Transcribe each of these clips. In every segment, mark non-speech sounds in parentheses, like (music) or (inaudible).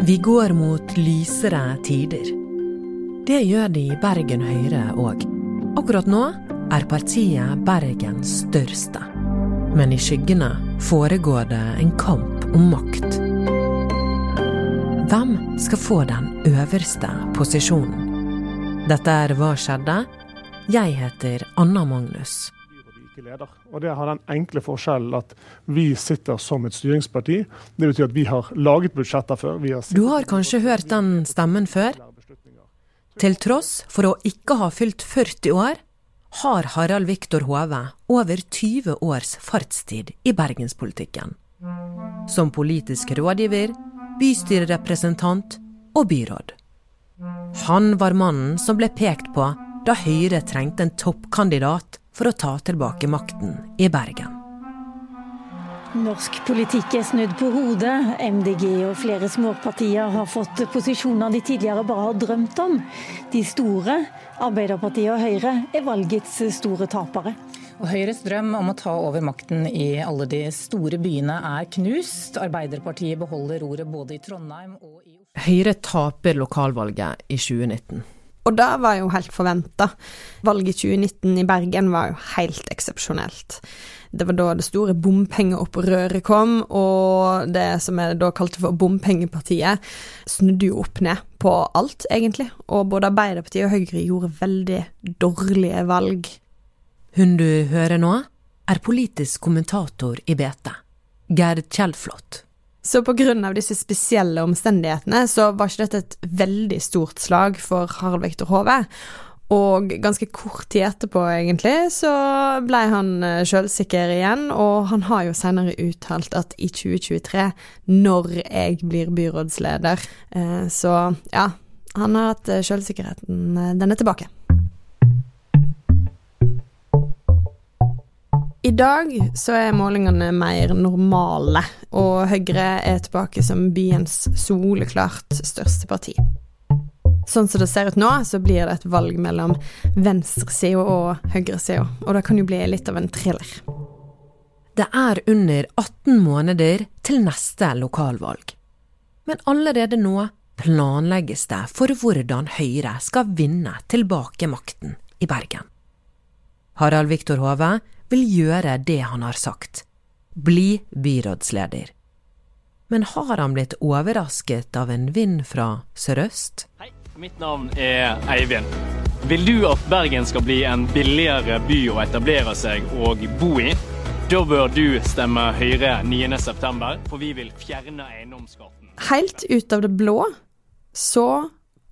Vi går mot lysere tider. Det gjør de i Bergen Høyre òg. Akkurat nå er partiet Bergens største. Men i skyggene foregår det en kamp om makt. Hvem skal få den øverste posisjonen? Dette er Hva skjedde? Jeg heter Anna Magnus. Og Det har den enkle forskjellen at vi sitter som et styringsparti. Det betyr at vi har laget budsjetter før. Har du har kanskje hørt den stemmen før? Til tross for å ikke ha fylt 40 år, har Harald Viktor Hove over 20 års fartstid i bergenspolitikken. Som politisk rådgiver, bystyrerepresentant og byråd. Han var mannen som ble pekt på da Høyre trengte en toppkandidat for å ta tilbake makten i Bergen. Norsk politikk er snudd på hodet. MDG og flere småpartier har fått posisjoner de tidligere bare har drømt om. De store, Arbeiderpartiet og Høyre, er valgets store tapere. Og Høyres drøm om å ta over makten i alle de store byene er knust. Arbeiderpartiet beholder ordet både i Trondheim og i Høyre taper lokalvalget i 2019. Og det var jo helt forventa. Valget i 2019 i Bergen var jo helt eksepsjonelt. Det var da det store bompengeopprøret kom, og det som jeg da kalte for Bompengepartiet, snudde jo opp ned på alt, egentlig. Og både Arbeiderpartiet og Høyre gjorde veldig dårlige valg. Hun du hører nå, er politisk kommentator i BT, Gerd Kjellflot. Så av disse spesielle omstendighetene så var ikke dette et veldig stort slag for Harald Viktor Hove. Og ganske kort tid etterpå, egentlig, så ble han eh, sjølsikker igjen. Og han har jo senere uttalt at i 2023, når jeg blir byrådsleder eh, Så ja, han har hatt eh, sjølsikkerheten. Den er tilbake. I dag så er målingene mer normale, og Høyre er tilbake som byens soleklart største parti. Sånn som det ser ut nå, så blir det et valg mellom venstresida og høyresida, og det kan jo bli litt av en thriller. Det er under 18 måneder til neste lokalvalg. Men allerede nå planlegges det for hvordan Høyre skal vinne tilbake makten i Bergen. Harald Viktor Hove vil gjøre det han har sagt bli byrådsleder. Men har han blitt overrasket av en vind fra sørøst? Hei, mitt navn er Eivind. Vil du at Bergen skal bli en billigere by å etablere seg og bo i? Da bør du stemme Høyre 9.9, for vi vil fjerne eiendomsskatten. Helt ut av det blå så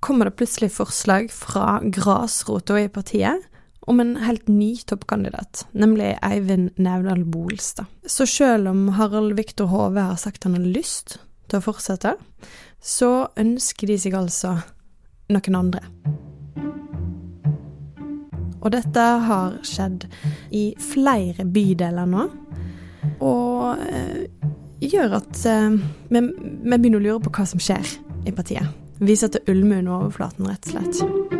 kommer det plutselig forslag fra grasrota i partiet om en helt ny toppkandidat, nemlig Eivind Nevdal Bolstad. Så selv om Harald Viktor Hove har sagt han har lyst til å fortsette, så ønsker de seg altså noen andre. Og dette har skjedd i flere bydeler nå, og eh, gjør at eh, vi, vi begynner å lure på hva som skjer i partiet. Vi til Ulmen under overflaten, rett og slett.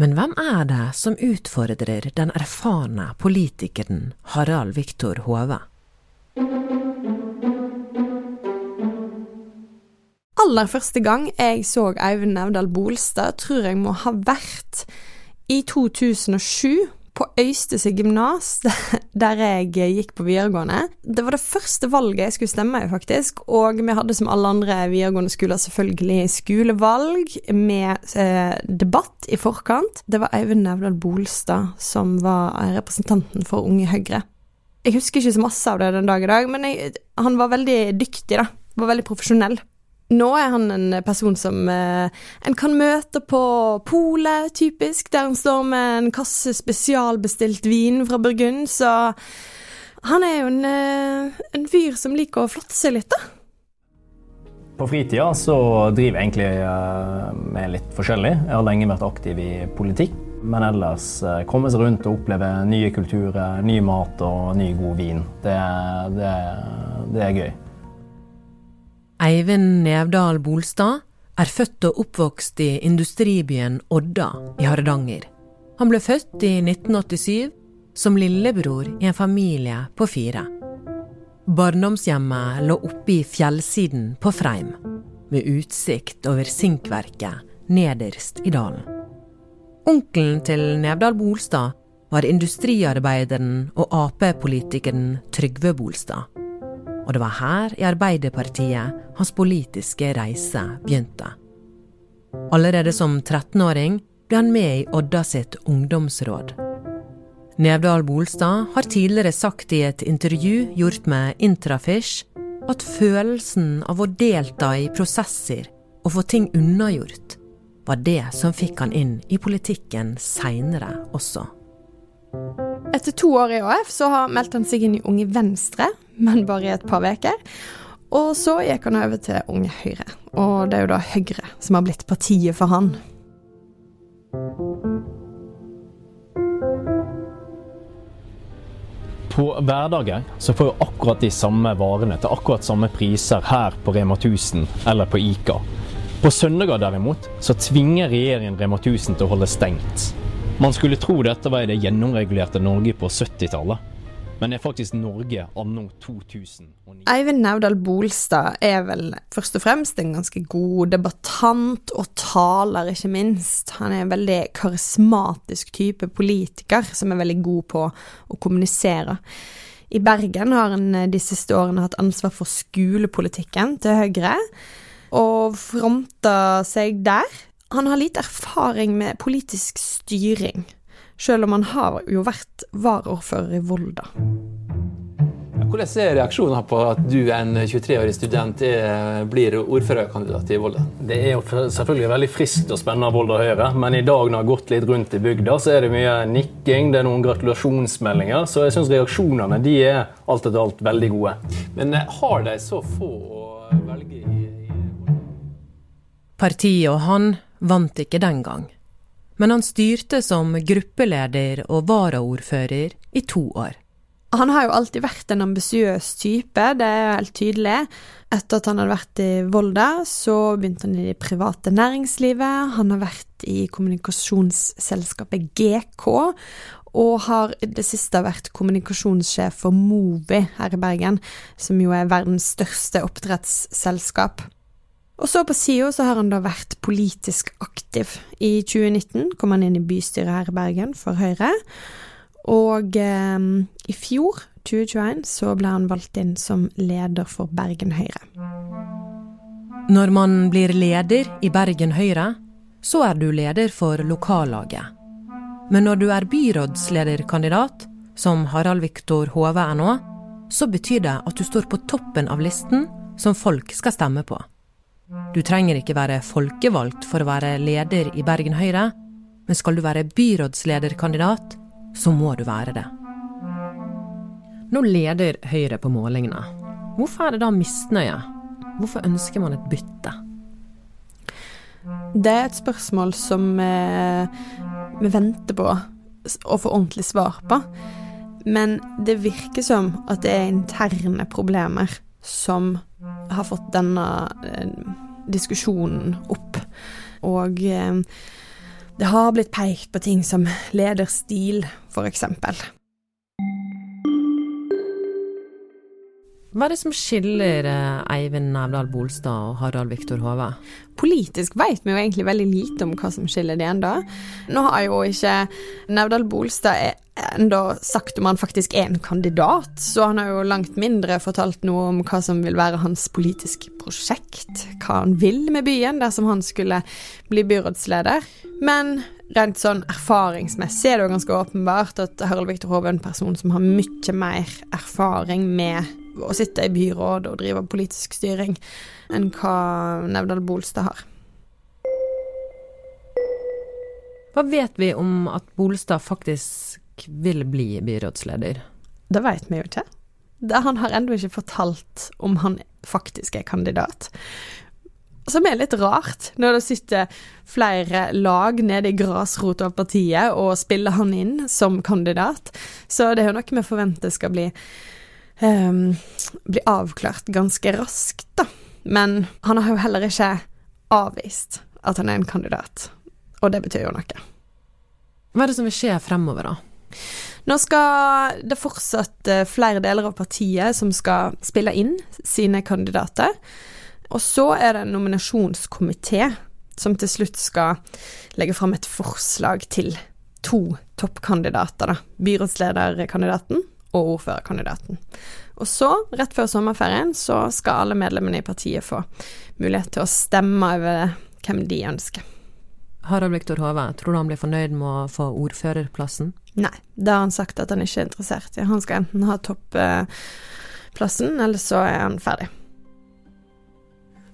Men hvem er det som utfordrer den erfarne politikeren Harald Viktor Hove? Aller første gang jeg så Eivind Nevdal Bolstad, tror jeg må ha vært i 2007 på Øystese gymnas, (laughs) der jeg gikk på videregående. Det var det første valget jeg skulle stemme i, faktisk. Og vi hadde som alle andre videregående skoler selvfølgelig skolevalg med eh, debatt i forkant. Det var Eivind Nevdal Bolstad som var representanten for Unge Høyre. Jeg husker ikke så masse av det den dag i dag, men jeg, han var veldig dyktig, da. Var veldig profesjonell. Nå er han en person som eh, en kan møte på polet, typisk, der han står med en kasse spesialbestilt vin fra Burgund, så han er jo en, eh, en fyr som liker å flotte seg litt, da. På fritida så driver jeg egentlig eh, med litt forskjellig. Jeg har lenge vært aktiv i politikk. Men ellers eh, komme seg rundt og oppleve nye kulturer, ny mat og ny god vin. Det, det, det er gøy. Eivind Nevdal Bolstad er født og oppvokst i industribyen Odda i Hardanger. Han ble født i 1987 som lillebror i en familie på fire. Barndomshjemmet lå oppe i fjellsiden på Freim, med utsikt over sinkverket nederst i dalen. Onkelen til Nevdal Bolstad var industriarbeideren og Ap-politikeren Trygve Bolstad. Og det var her i Arbeiderpartiet hans politiske reise begynte. Allerede som 13-åring ble han med i Odda sitt ungdomsråd. Nevdal Bolstad har tidligere sagt i et intervju gjort med Intrafish at følelsen av å delta i prosesser og få ting unnagjort, var det som fikk han inn i politikken seinere også. Etter to år i AF så har meldt han seg inn i Unge Venstre, men bare i et par uker. Og så gikk han over til Unge Høyre, og det er jo da Høyre som har blitt partiet for han. På hverdager så får jo akkurat de samme varene til akkurat samme priser her på Rema 1000 eller på Ica. På søndager derimot så tvinger regjeringen Rema 1000 til å holde stengt. Man skulle tro dette var i det gjennomregulerte Norge på 70-tallet. Men det er faktisk Norge anno 2009. Eivind Naudal Bolstad er vel først og fremst en ganske god debattant og taler, ikke minst. Han er en veldig karismatisk type politiker som er veldig god på å kommunisere. I Bergen har han de siste årene hatt ansvar for skolepolitikken til Høyre, og fronta seg der han har lite erfaring med politisk styring, selv om han har jo vært varaordfører i Volda. Hvordan er reaksjonene på at du, en 23-årig student, er, blir ordførerkandidat i Volda? Det er jo selvfølgelig veldig friskt og spennende Volda Høyre, men i dag når jeg har gått litt rundt i bygda, så er det mye nikking, det er noen gratulasjonsmeldinger, så jeg syns reaksjonene de er alt etter alt veldig gode. Men eh, har de så få å velge i? Partiet og han vant ikke den gang, men han styrte som gruppeleder og varaordfører i to år. Han har jo alltid vært en ambisiøs type, det er helt tydelig. Etter at han hadde vært i Volda, så begynte han i det private næringslivet. Han har vært i kommunikasjonsselskapet GK, og har det siste vært kommunikasjonssjef for Movi her i Bergen, som jo er verdens største oppdrettsselskap. Og så på sida så har han da vært politisk aktiv. I 2019 kom han inn i bystyret her i Bergen for Høyre. Og eh, i fjor, 2021, så ble han valgt inn som leder for Bergen Høyre. Når man blir leder i Bergen Høyre, så er du leder for lokallaget. Men når du er byrådslederkandidat, som Harald Viktor Hove er nå, så betyr det at du står på toppen av listen som folk skal stemme på. Du trenger ikke være folkevalgt for å være leder i Bergen Høyre, men skal du være byrådslederkandidat, så må du være det. Nå leder Høyre på målingene. Hvorfor er det da misnøye? Hvorfor ønsker man et bytte? Det er et spørsmål som eh, vi venter på å få ordentlig svar på. Men det virker som at det er interne problemer som har fått denne eh, diskusjonen opp. Og eh, det har blitt pekt på ting som lederstil, for Hva er det som skiller eh, Eivind Nævdal Bolstad og Harald Viktor Hove? Politisk vet vi jo egentlig veldig lite om hva som skiller de ennå. Nå har jo ikke Nævdal Bolstad ennå sagt om han faktisk er en kandidat, så han har jo langt mindre fortalt noe om hva som vil være hans politiske prosjekt, hva han vil med byen dersom han skulle bli byrådsleder. Men rent sånn erfaringsmessig er det jo ganske åpenbart at Harald Viktor Hove er en person som har mye mer erfaring med å sitte i byråd og drive politisk styring enn hva Nevdal Bolstad har. Hva vet vi om at Bolstad faktisk vil bli byrådsleder? Det vet vi jo ikke. Han har ennå ikke fortalt om han faktisk er kandidat. Som er litt rart, når det sitter flere lag nede i grasrota av partiet og spiller han inn som kandidat. Så det er jo noe vi forventer skal bli um, bli avklart ganske raskt, da. Men han har jo heller ikke avvist at han er en kandidat, og det betyr jo noe. Hva er det som vil skje fremover, da? Nå skal det fortsatt eh, flere deler av partiet som skal spille inn sine kandidater. Og så er det en nominasjonskomité som til slutt skal legge fram et forslag til to toppkandidater. da. Byrådslederkandidaten og ordførerkandidaten. Og så, rett før sommerferien, så skal alle medlemmene i partiet få mulighet til å stemme over hvem de ønsker. Harald Viktor Hove, tror du han blir fornøyd med å få ordførerplassen? Nei, det har han sagt at han ikke er interessert i. Han skal enten ha toppplassen, eller så er han ferdig.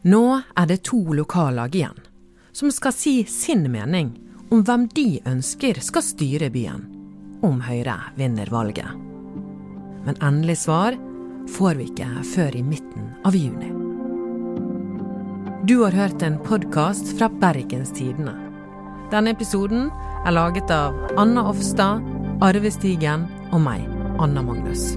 Nå er det to lokallag igjen, som skal si sin mening om hvem de ønsker skal styre byen, om Høyre vinner valget. Men endelig svar får vi ikke før i midten av juni. Du har hørt en podkast fra Bergens Tidende. Denne episoden er laget av Anna Offstad, Arve Stigen og meg, Anna Magnus.